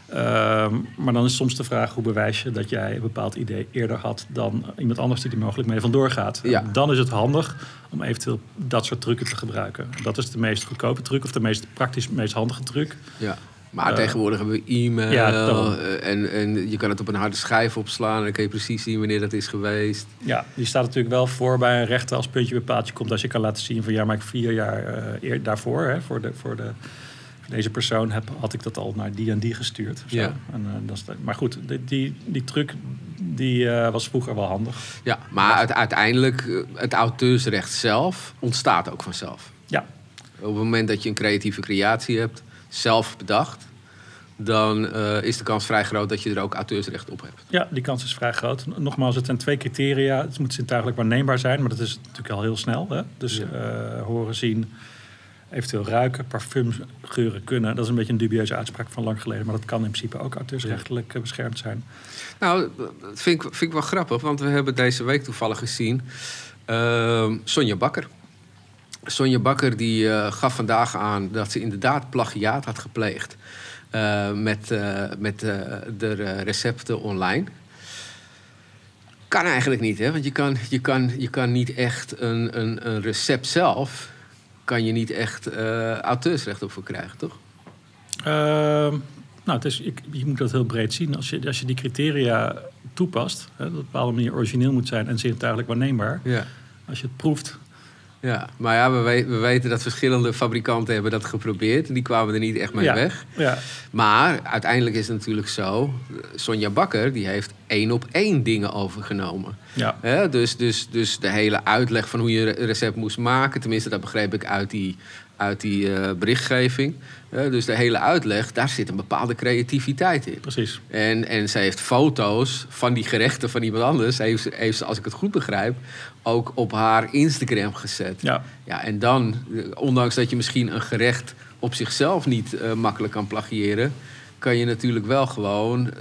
Ehm, maar dan is soms de vraag hoe bewijs je dat jij een bepaald idee eerder had dan iemand anders die er mogelijk mee vandoor gaat. Ja. Dan is het handig om eventueel dat soort trucken te gebruiken. Dat is de meest goedkope truc of de meest praktisch meest handige truc. Ja. Maar uh, tegenwoordig hebben we e-mail ja, eh, en, en je kan het op een harde schijf opslaan en dan kun je precies zien wanneer dat is geweest. Ja, die staat natuurlijk wel voor bij een rechter als puntje bepaald je komt als je kan laten zien van ja, maar ik vier jaar uh, eer, daarvoor hè, voor de, voor de deze persoon heb, had ik dat al naar die en die gestuurd. Ja. En, uh, dat is maar goed, die, die, die truc die, uh, was vroeger wel handig. Ja, maar uiteindelijk, eh, het auteursrecht zelf ontstaat ook vanzelf. Ja. Op het moment dat je een creatieve creatie hebt, zelf bedacht, dan uh, is de kans vrij groot dat je er ook auteursrecht op hebt. Ja, die kans is vrij groot. Nogmaals, het zijn twee criteria. Het moet zintuigelijk waarneembaar zijn, maar dat is natuurlijk al heel snel. Hè? Dus ja. horen, zien, eventueel ruiken, parfumgeuren kunnen. Dat is een beetje een dubieuze uitspraak van lang geleden, maar dat kan in principe ook auteursrechtelijk ja. beschermd zijn. Nou, dat vind ik, vind ik wel grappig, want we hebben deze week toevallig gezien uh, Sonja Bakker. Sonja Bakker die uh, gaf vandaag aan dat ze inderdaad plagiaat had gepleegd met, met de recepten online. Kan eigenlijk niet, hè? want je kan, je kan, je kan niet echt een, een, een recept zelf kan je niet echt uh, auteursrecht op voor krijgen, toch? Uh, nou, het is, ik, je moet dat heel breed zien. Als je, als je die criteria toepast, hè, dat op een bepaalde manier origineel moet zijn en zintuigelijk waarneembaar. Ja. Als je het proeft, ja, maar ja, we, we, weten dat verschillende fabrikanten hebben dat geprobeerd. En die kwamen er niet echt mee weg. Ja. Maar uiteindelijk is het natuurlijk zo... Sonja Bakker die heeft één op één dingen overgenomen. Ja. dus, dus, dus de hele uitleg van hoe je een recept moest maken... tenminste, dat begreep ik uit die, uit die uh, berichtgeving. dus de hele uitleg, daar zit een bepaalde creativiteit in. Precies. En, en ze heeft foto's van die gerechten van iemand anders... heeft, heeft ze, als ik het goed begrijp, ook op haar Instagram gezet. Ja. Ja, en dan, ondanks dat je misschien een gerecht op zichzelf niet uh, makkelijk kan plagiëren kan je natuurlijk wel gewoon uh,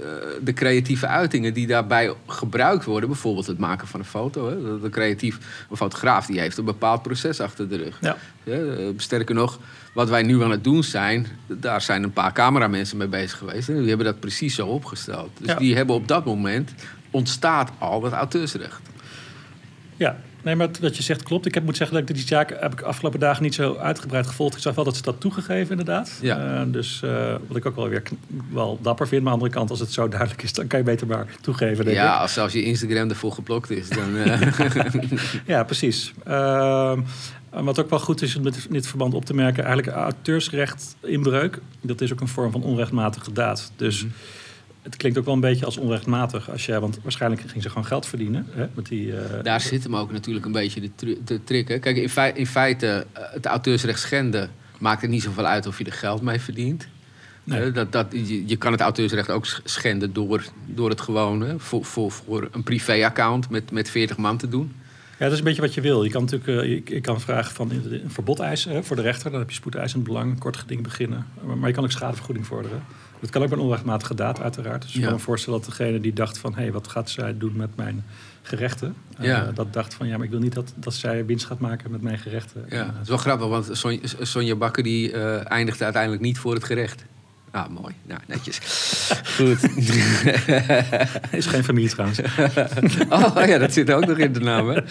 de creatieve uitingen die daarbij gebruikt worden, bijvoorbeeld het maken van een foto. Hè, de creatief, een fotograaf die heeft een bepaald proces achter de rug. Ja. Ja, sterker nog, wat wij nu aan het doen zijn, daar zijn een paar cameramensen mee bezig geweest. En die hebben dat precies zo opgesteld. Dus Ja. die hebben op dat moment ontstaat al dat auteursrecht. Ja, nee, maar wat je zegt klopt. Ik heb, moet zeggen dat ik die zaak heb ik afgelopen dagen niet zo uitgebreid gevolgd. Ik zag wel dat ze dat toegegeven, inderdaad. Ja. Eh, dus eh, wat ik ook wel weer wel dapper vind. Maar aan de andere kant, als het zo duidelijk is, dan kan je beter maar toegeven. Denk Ja, ik. als zelfs je Instagram ervoor geblokt is, dan... eh, Ja, precies. Ehm, wat ook wel goed is om met in dit verband op te merken, eigenlijk auteursrecht inbreuk, dat is ook een vorm van onrechtmatige daad. Dus Mhm. Het klinkt ook wel een beetje als onrechtmatig als jij, want waarschijnlijk ging ze gewoon geld verdienen hè, met die. eh, Daar zit hem ook natuurlijk een beetje de, tru- de trick. Hè. Kijk, in, fei- in feite, eh, het auteursrecht schenden maakt het niet zoveel uit of je er geld mee verdient. Nee. Eh, Dat, dat, je, je kan het auteursrecht ook sch- schenden door, door het gewoon hè, voor, voor, voor een privé-account met, met 40 man te doen. Ja, dat is een beetje wat je wil. Je kan natuurlijk eh, je, je kan vragen van een verbod eisen hè, voor de rechter. Dan heb je spoedeisend belang, kort geding beginnen. Maar, maar je kan ook schadevergoeding vorderen. Dat kan ook bij een onrechtmatige daad uiteraard. Dus je Ja. kan me voorstellen dat degene die dacht van... hé, hey, wat gaat zij doen met mijn gerechten? Eh, dat dacht van, ja, maar ik wil niet dat, dat zij winst gaat maken met mijn gerechten. Ja, het is wel grappig, want Son- Sonja Bakker die, eh, eindigde uiteindelijk niet voor het gerecht. Ah, mooi. Nou, netjes. Goed. is geen familie trouwens. oh ja, dat zit ook nog in de naam?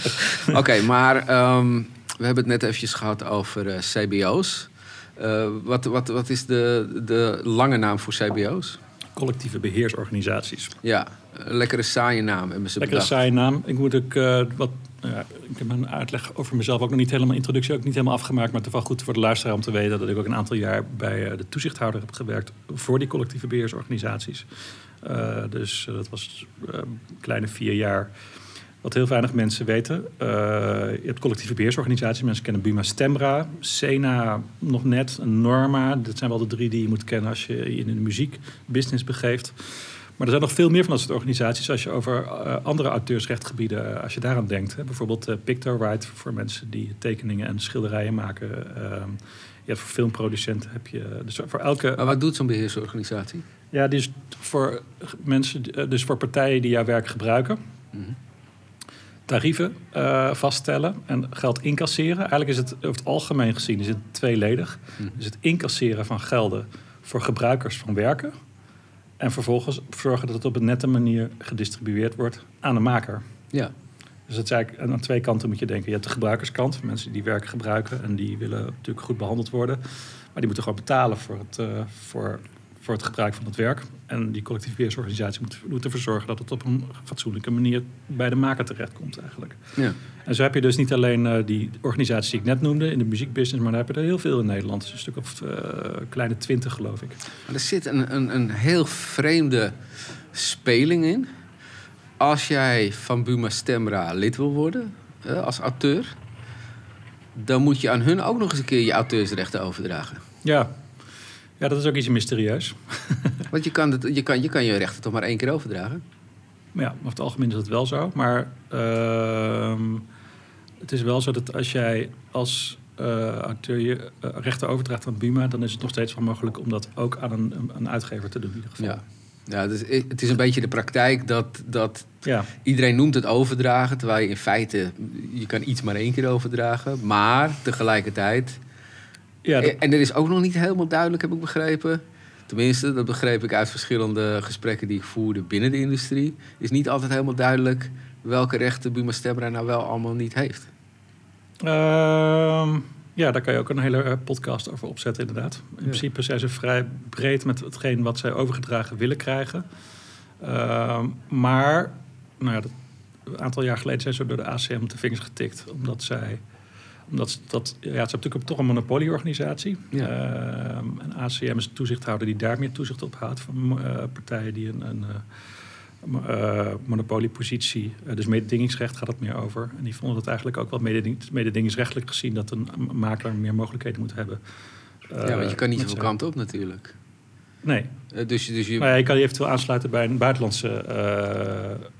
Oké, maar ehm, we hebben het net eventjes gehad over eh, CBO's. Eh, wat, wat, wat is de, de lange naam voor CBO's? collectieve beheersorganisaties. Ja, een lekkere saaie naam hebben ze Lekkere bedacht. saaie naam. Ik moet ook uh, wat. Uh, ik heb een uitleg over mezelf ook nog niet helemaal introductie ook niet helemaal afgemaakt, maar het is wel goed voor de luisteraar om te weten dat ik ook een aantal jaar bij uh, de toezichthouder heb gewerkt voor die collectieve beheersorganisaties. Dus dat was een kleine vier jaar. Wat heel weinig mensen weten. Uh, je hebt collectieve beheersorganisaties. Mensen kennen Buma Stemra, Sena nog net, Norma. Dat zijn wel de drie die je moet kennen als je je in de muziekbusiness begeeft. Maar er zijn nog veel meer van dat soort organisaties als je over uh, andere auteursrechtgebieden, uh, als je daaraan denkt. Hè. Bijvoorbeeld uh, Pictorite voor mensen die tekeningen en schilderijen maken. je hebt voor filmproducenten heb je. Dus voor elke. Maar wat doet zo'n beheersorganisatie? Ja, die is voor mensen, dus voor partijen die jouw werk gebruiken. Mm -hmm tarieven uh, vaststellen en geld incasseren. Eigenlijk is het over het algemeen gezien is het tweeledig. Hmm. Dus het incasseren van gelden voor gebruikers van werken. En vervolgens zorgen dat het op een nette manier gedistribueerd wordt aan de maker. Ja. Dus het is eigenlijk, en aan twee kanten moet je denken. Je hebt de gebruikerskant, mensen die werk gebruiken en die willen natuurlijk goed behandeld worden. Maar die moeten gewoon betalen voor het, uh, voor voor het gebruik van het werk. En die collectieve beheersorganisatie moet, moet ervoor zorgen dat het op een fatsoenlijke manier bij de maker terechtkomt eigenlijk. Ja. En zo heb je dus niet alleen uh, die organisaties die ik net noemde in de muziekbusiness, maar daar heb je er heel veel in Nederland. Dus een stuk of uh, kleine twintig geloof ik. Maar er zit een, een, een heel vreemde speling in. Als jij van Buma Stemra lid wil worden uh, als auteur, dan moet je aan hun ook nog eens een keer je auteursrechten overdragen. Ja, ja, dat is ook iets mysterieus. Want je kan, het, je, kan, je kan je rechten toch maar één keer overdragen? Ja, over het algemeen is dat wel zo. Maar uh, het is wel zo dat als jij als uh, auteur je uh, rechten overdraagt aan Buma... dan is het nog steeds wel mogelijk om dat ook aan een, een uitgever te doen in ieder geval. Ja. Ja, dus het is een beetje de praktijk dat, dat ja. iedereen noemt het overdragen... terwijl je in feite, je kan iets maar één keer overdragen. Maar tegelijkertijd ja, dat... En er is ook nog niet helemaal duidelijk, heb ik begrepen. Tenminste, dat begreep ik uit verschillende gesprekken die ik voerde binnen de industrie. Is niet altijd helemaal duidelijk welke rechten Buma Stemra nou wel allemaal niet heeft. Uh, ja, daar kan je ook een hele podcast over opzetten, inderdaad. In ja. principe zijn ze vrij breed met hetgeen wat zij overgedragen willen krijgen. Uh, maar, nou ja, dat, een aantal jaar geleden zijn ze door de ACM op de vingers getikt, omdat zij omdat dat, ja, het is natuurlijk toch een monopolieorganisatie. Ja. Uh, en ACM is een toezichthouder die daar meer toezicht op houdt van uh, partijen die een, een uh, monopoliepositie, dus mededingingsrecht gaat het meer over. En die vonden dat eigenlijk ook wel mededing, mededingingsrechtelijk gezien dat een makelaar meer mogelijkheden moet hebben. ja, want je kan niet zoveel kanten op natuurlijk. Nee. Dus, dus je... Maar ja, je kan je eventueel aansluiten bij een buitenlandse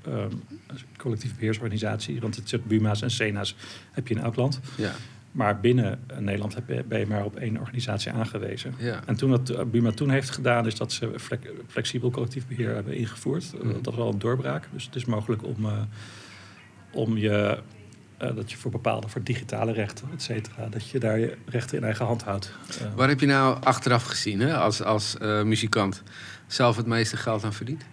uh, collectieve beheersorganisatie. Want het soort Buma's en Sena's heb je in elk land. Ja. Maar binnen Nederland heb je, ben je maar op één organisatie aangewezen. Ja. En toen wat Buma toen heeft gedaan, is dat ze flexibel collectief beheer hebben ingevoerd. Mm. Dat was wel een doorbraak. Dus het is mogelijk om, uh, om je uh, dat je voor bepaalde, voor digitale rechten, et cetera, dat je daar je rechten in eigen hand houdt. Uh, Waar heb je nou achteraf gezien, hè, als, als uh, muzikant, zelf het meeste geld aan verdiend?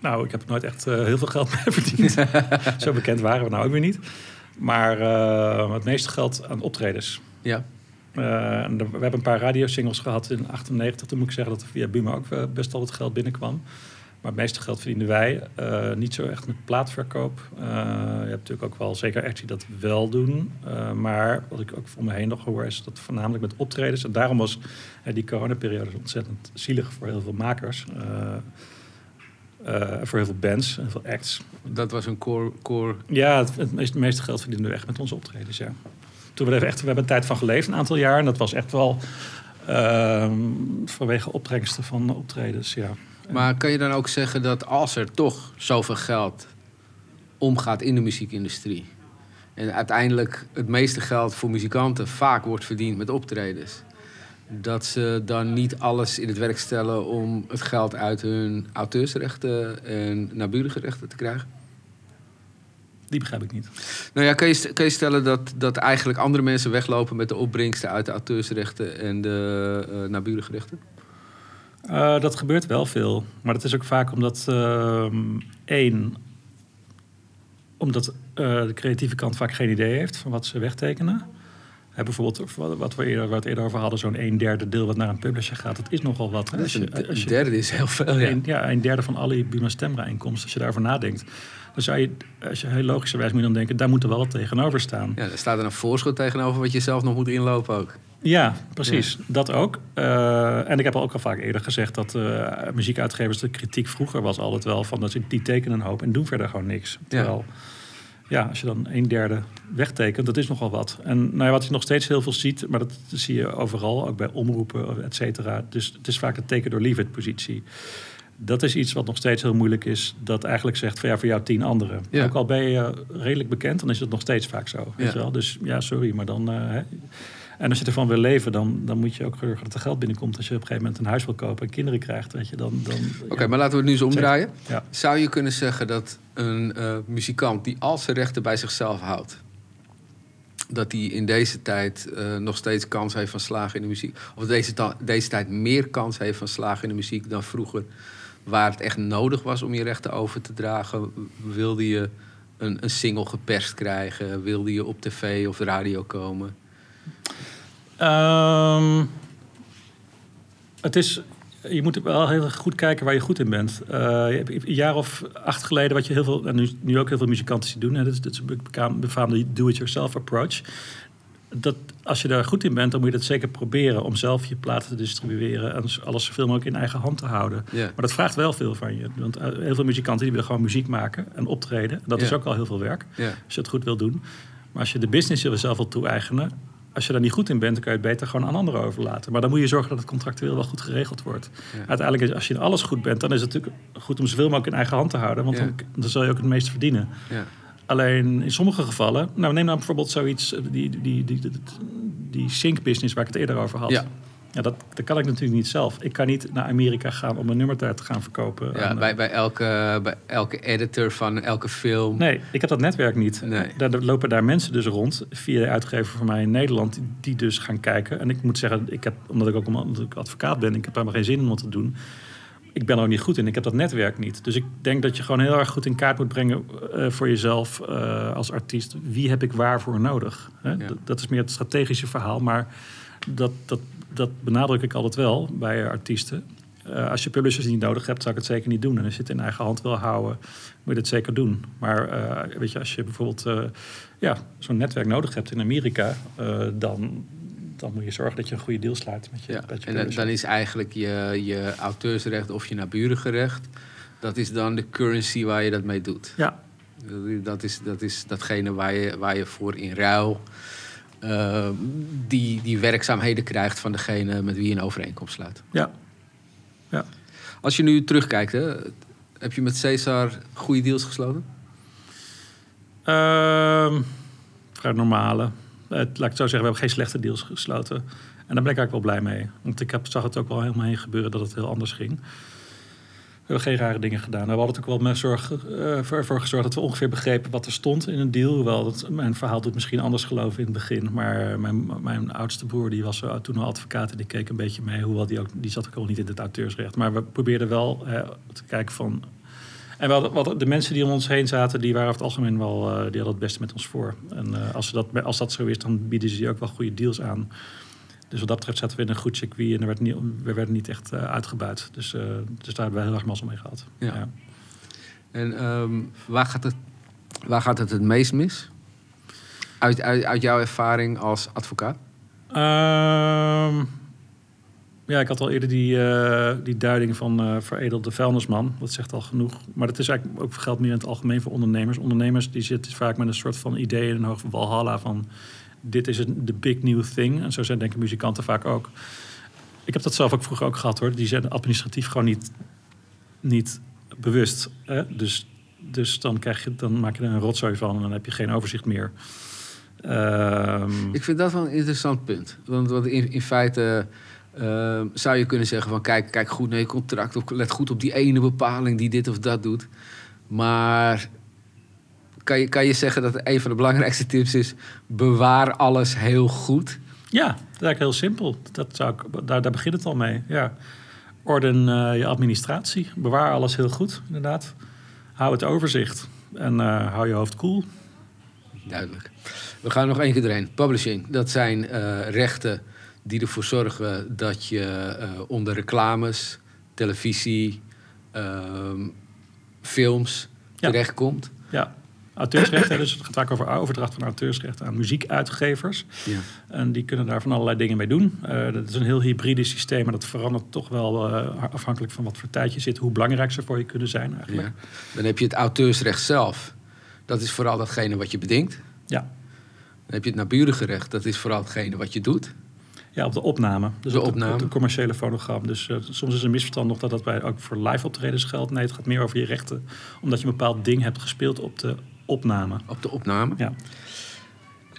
Nou, ik heb nooit echt heel veel geld mee verdiend. Zo bekend waren we nou ook weer niet. Maar het meeste geld aan optredens. Ja. we hebben een paar radiosingles gehad in 98. Toen moet ik zeggen dat er via Buma ook best wel wat geld binnenkwam. Maar het meeste geld verdienen wij. Uh, niet zo echt met plaatverkoop. Uh, je hebt natuurlijk ook wel zeker acts die dat wel doen. Uh, maar wat ik ook voor me heen nog hoor, is dat voornamelijk met optredens. En daarom was die coronaperiode ontzettend zielig voor heel veel makers. voor heel veel bands, heel veel acts. Dat was een core... core... Ja, het, het, meeste, het meeste geld verdienen we echt met onze optredens, ja. Toen we, echt, we hebben een tijd van geleefd, een aantal jaar. En dat was echt wel vanwege opbrengsten van optredens, ja. Maar kan je dan ook zeggen dat als er toch zoveel geld omgaat in de muziekindustrie... en uiteindelijk het meeste geld voor muzikanten vaak wordt verdiend met optredens... dat ze dan niet alles in het werk stellen om het geld uit hun auteursrechten en naburige te krijgen? Die begrijp ik niet. Nou ja, kan je, kan je stellen dat, dat eigenlijk andere mensen weglopen met de opbrengsten uit de auteursrechten en de uh? Uh, dat gebeurt wel veel. Maar dat is ook vaak omdat, uh, één, omdat uh, de creatieve kant vaak geen idee heeft van wat ze wegtekenen. Hè, bijvoorbeeld wat we, eerder, wat we eerder over hadden, zo'n een derde deel wat naar een publisher gaat. Dat is nogal wat. Hè? Als je, als je, een derde is heel veel, ja. Een, ja, een derde van alle Buma Stemra inkomsten, als je daarover nadenkt. Dan zou je, als je heel logischerwijs moet dan denken, daar moet er wel wat tegenover staan. Ja, er staat er een voorschot tegenover wat je zelf nog moet inlopen ook. Ja, precies. Dat ook. Uh, en ik heb al ook al vaak eerder gezegd dat uh, muziekuitgevers de kritiek vroeger was altijd wel van dat ze die tekenen een hoop en doen verder gewoon niks. Terwijl, ja. ja, als je dan een derde wegtekent, dat is nogal wat. En nou ja, wat je nog steeds heel veel ziet, maar dat zie je overal, ook bij omroepen, et cetera. Dus het is vaak een teken door leave positie dat is iets wat nog steeds heel moeilijk is. Dat eigenlijk zegt van ja, voor jou tien anderen. Ook al ben je redelijk bekend, dan is het nog steeds vaak zo. Weet je wel? Dus ja, sorry, maar dan. Uh, hè. En als je ervan wil leven, dan, dan moet je ook zorgen dat er geld binnenkomt. Als je op een gegeven moment een huis wil kopen en kinderen krijgt, weet je, dan. dan Oké, maar laten we het nu eens omdraaien. Zou je kunnen zeggen dat een uh, muzikant die al zijn rechten bij zichzelf houdt, dat hij in deze tijd uh, nog steeds kans heeft van slagen in de muziek. Of deze, deze tijd meer kans heeft van slagen in de muziek dan vroeger waar het echt nodig was om je rechten over te dragen, wilde je een, een single geperst krijgen? Wilde je op tv of radio komen? Um, het is, je moet wel heel goed kijken waar je goed in bent. Uh, een jaar of acht geleden, wat je heel veel, en nu, nu ook heel veel muzikanten zien doen, hè, dat is, dat befaamde do-it-yourself approach dat, als je daar goed in bent, dan moet je dat zeker proberen om zelf je platen te distribueren en alles zoveel mogelijk in eigen hand te houden. Maar dat vraagt wel veel van je. Want eh, heel veel muzikanten die willen gewoon muziek maken en optreden. dat is ook al heel veel werk, als je het goed wil doen. Maar als je de business zelf wil toe-eigenen, als je daar niet goed in bent, dan kan je het beter gewoon aan anderen overlaten. Maar dan moet je zorgen dat het contractueel wel goed geregeld wordt. Uiteindelijk, als je in alles goed bent, dan is het natuurlijk goed om zoveel mogelijk in eigen hand te houden. Want dan, dan zul je ook het meest verdienen. Alleen in sommige gevallen, nou neem nou bijvoorbeeld zoiets, die, die, die, die, die sync business waar ik het eerder over had. Ja. Ja, dat, dat kan ik natuurlijk niet zelf. Ik kan niet naar Amerika gaan om een nummer daar te gaan verkopen. Ja, bij, bij, elke, bij elke editor van elke film. Nee, ik heb dat netwerk niet. Nee. Daar lopen daar mensen dus rond, via de uitgever van mij in Nederland, die dus gaan kijken. En ik moet zeggen, ik heb, omdat ik ook omdat ik advocaat ben, ik heb helemaal geen zin om wat te doen ik ben er ook niet goed in. Ik heb dat netwerk niet. Dus ik denk dat je gewoon heel erg goed in kaart moet brengen uh, voor jezelf uh, als artiest. Wie heb ik waarvoor nodig? Hè? Dat is meer het strategische verhaal. Maar dat, dat, dat benadruk ik altijd wel bij artiesten. Uh, als je publishers niet nodig hebt, zou ik het zeker niet doen. En als je het in eigen hand wil houden, moet je het zeker doen. Maar weet je, als je bijvoorbeeld ja, zo'n netwerk nodig hebt in Amerika, dan dan moet je zorgen dat je een goede deal sluit met je. Ja, met je en dan is eigenlijk je, je auteursrecht of je naburengerecht, dat is dan de currency waar je dat mee doet. Ja. Dat is, dat is datgene waar je, waar je voor in ruil uh, die, die werkzaamheden krijgt van degene met wie je een overeenkomst sluit. Ja. ja. Als je nu terugkijkt, hè, heb je met Cesar goede deals gesloten? Uh, vrij normale laat ik het zo zeggen, we hebben geen slechte deals gesloten. En daar ben ik eigenlijk wel blij mee. Want ik heb, zag het ook wel helemaal heen gebeuren dat het heel anders ging. We hebben geen rare dingen gedaan. We hadden ook wel met zorg, uh, gezorgd dat we ongeveer begrepen wat er stond in een deal. Hoewel dat, mijn verhaal doet misschien anders geloven in het begin. Maar mijn, mijn oudste broer die was toen al advocaat en die keek een beetje mee. Hoewel die, ook, die zat ook al niet in het auteursrecht. Maar we probeerden wel te kijken van en wel, wat, de mensen die om ons heen zaten, die waren over het algemeen wel, uh, die hadden het beste met ons voor. En uh, als, dat, als dat zo is, dan bieden ze je ook wel goede deals aan. Dus wat dat betreft zaten we in een goed circuit en er werd niet, we werden niet echt uh, uitgebuit. Dus, dus daar hebben we heel erg mazzel mee gehad. Ja. ja. En um, waar, gaat het, waar gaat het het meest mis? Uit, uit, uit jouw ervaring als advocaat? Um, ja, ik had al eerder die, uh, die duiding van uh, veredelde vuilnisman. Dat zegt al genoeg. Maar dat is eigenlijk ook geldt meer in het algemeen voor ondernemers. Ondernemers die zitten vaak met een soort van idee in een hoog walhalla van... dit is de big new thing. En zo zijn denken muzikanten vaak ook. Ik heb dat zelf ook vroeger ook gehad hoor. Die zijn administratief gewoon niet, niet bewust. Hè? Dus, dus dan, krijg je, dan maak je er een rotzooi van en dan heb je geen overzicht meer. Um... Ik vind dat wel een interessant punt. Want, want in, in feite Ehm, zou je kunnen zeggen van kijk, kijk goed naar je contract of let goed op die ene bepaling die dit of dat doet. Maar kan je, kan je zeggen dat een van de belangrijkste tips is bewaar alles heel goed? Ja, dat is eigenlijk heel simpel. Dat zou ik, daar, daar begint het al mee. Ja. Orden uh, je administratie. Bewaar alles heel goed, inderdaad. Hou het overzicht. En uh, hou je hoofd koel. Cool. duidelijk. We gaan nog één keer doorheen. Publishing, dat zijn eh, rechten die ervoor zorgen dat je eh, onder reclames, televisie, ehm, films Ja. terechtkomt. Ja, auteursrechten, dus het gaat vaak over overdracht van auteursrechten aan muziekuitgevers. Ja. En die kunnen daar van allerlei dingen mee doen. Eh, dat is een heel hybride systeem, maar dat verandert toch wel eh, afhankelijk van wat voor tijd je zit, hoe belangrijk ze voor je kunnen zijn eigenlijk. Ja. Dan heb je het auteursrecht zelf. Dat is vooral datgene wat je bedenkt. Ja, Dan heb je het naburige recht. Dat is vooral hetgene wat je doet. Ja op de opname. Dus De op, opname. op de commerciële fonogram. Dus eh, soms is een misverstand nog dat dat bij, ook voor live optredens geldt. Nee, het gaat meer over je rechten, omdat je een bepaald ding hebt gespeeld op de opname. Op de opname. Ja,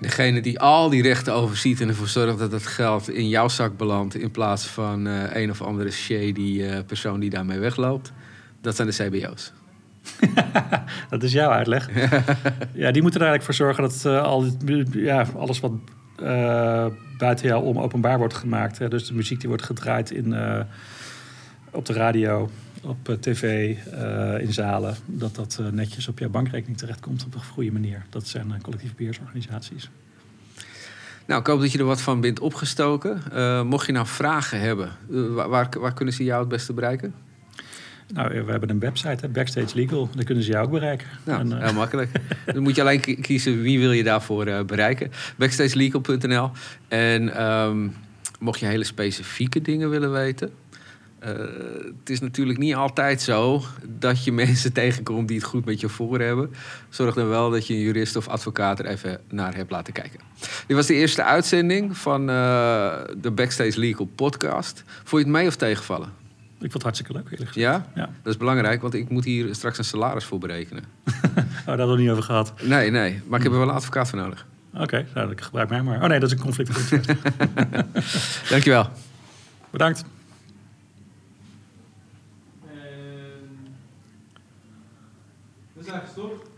Degene die al die rechten overziet en ervoor zorgt dat het geld in jouw zak belandt... in plaats van eh, een of andere shady eh, persoon die daarmee wegloopt... dat zijn de CBO's. dat is jouw uitleg. ja, die moeten er eigenlijk voor zorgen dat al, ja, alles wat buiten jou om openbaar wordt gemaakt. Hè, dus de muziek die wordt gedraaid in, eh, op de radio, op eh, tv, eh, in zalen. Dat dat netjes op jouw bankrekening terechtkomt op een goede manier. Dat zijn collectieve beheersorganisaties. Nou, ik hoop dat je er wat van bent opgestoken. Mocht je nou vragen hebben, waar, waar kunnen ze jou het beste bereiken? Nou, we hebben een website, hè, Backstage Legal. Daar kunnen ze jou ook bereiken. Nou, En, eh, heel makkelijk. Dan moet je alleen ki- kiezen wie wil je daarvoor eh, bereiken. Backstagelegal.nl. En ehm, mocht je hele specifieke dingen willen weten... eh, het is natuurlijk niet altijd zo dat je mensen tegenkomt die het goed met je voor hebben. Zorg dan wel dat je een jurist of advocaat er even naar hebt laten kijken. Dit was de eerste uitzending van de Backstage Legal podcast. Vond je het mee of tegenvallen? Ik vond het hartstikke leuk, eerlijk gezegd. Ja? Ja. Dat is belangrijk, want ik moet hier straks een salaris voor berekenen. Oh, daar hadden we het niet over gehad. Nee, nee, maar ik heb er wel een advocaat voor nodig. Oké, nou, ik gebruik mij maar. Oh nee, dat is een conflict. Dankjewel. Bedankt. We zijn gestopt.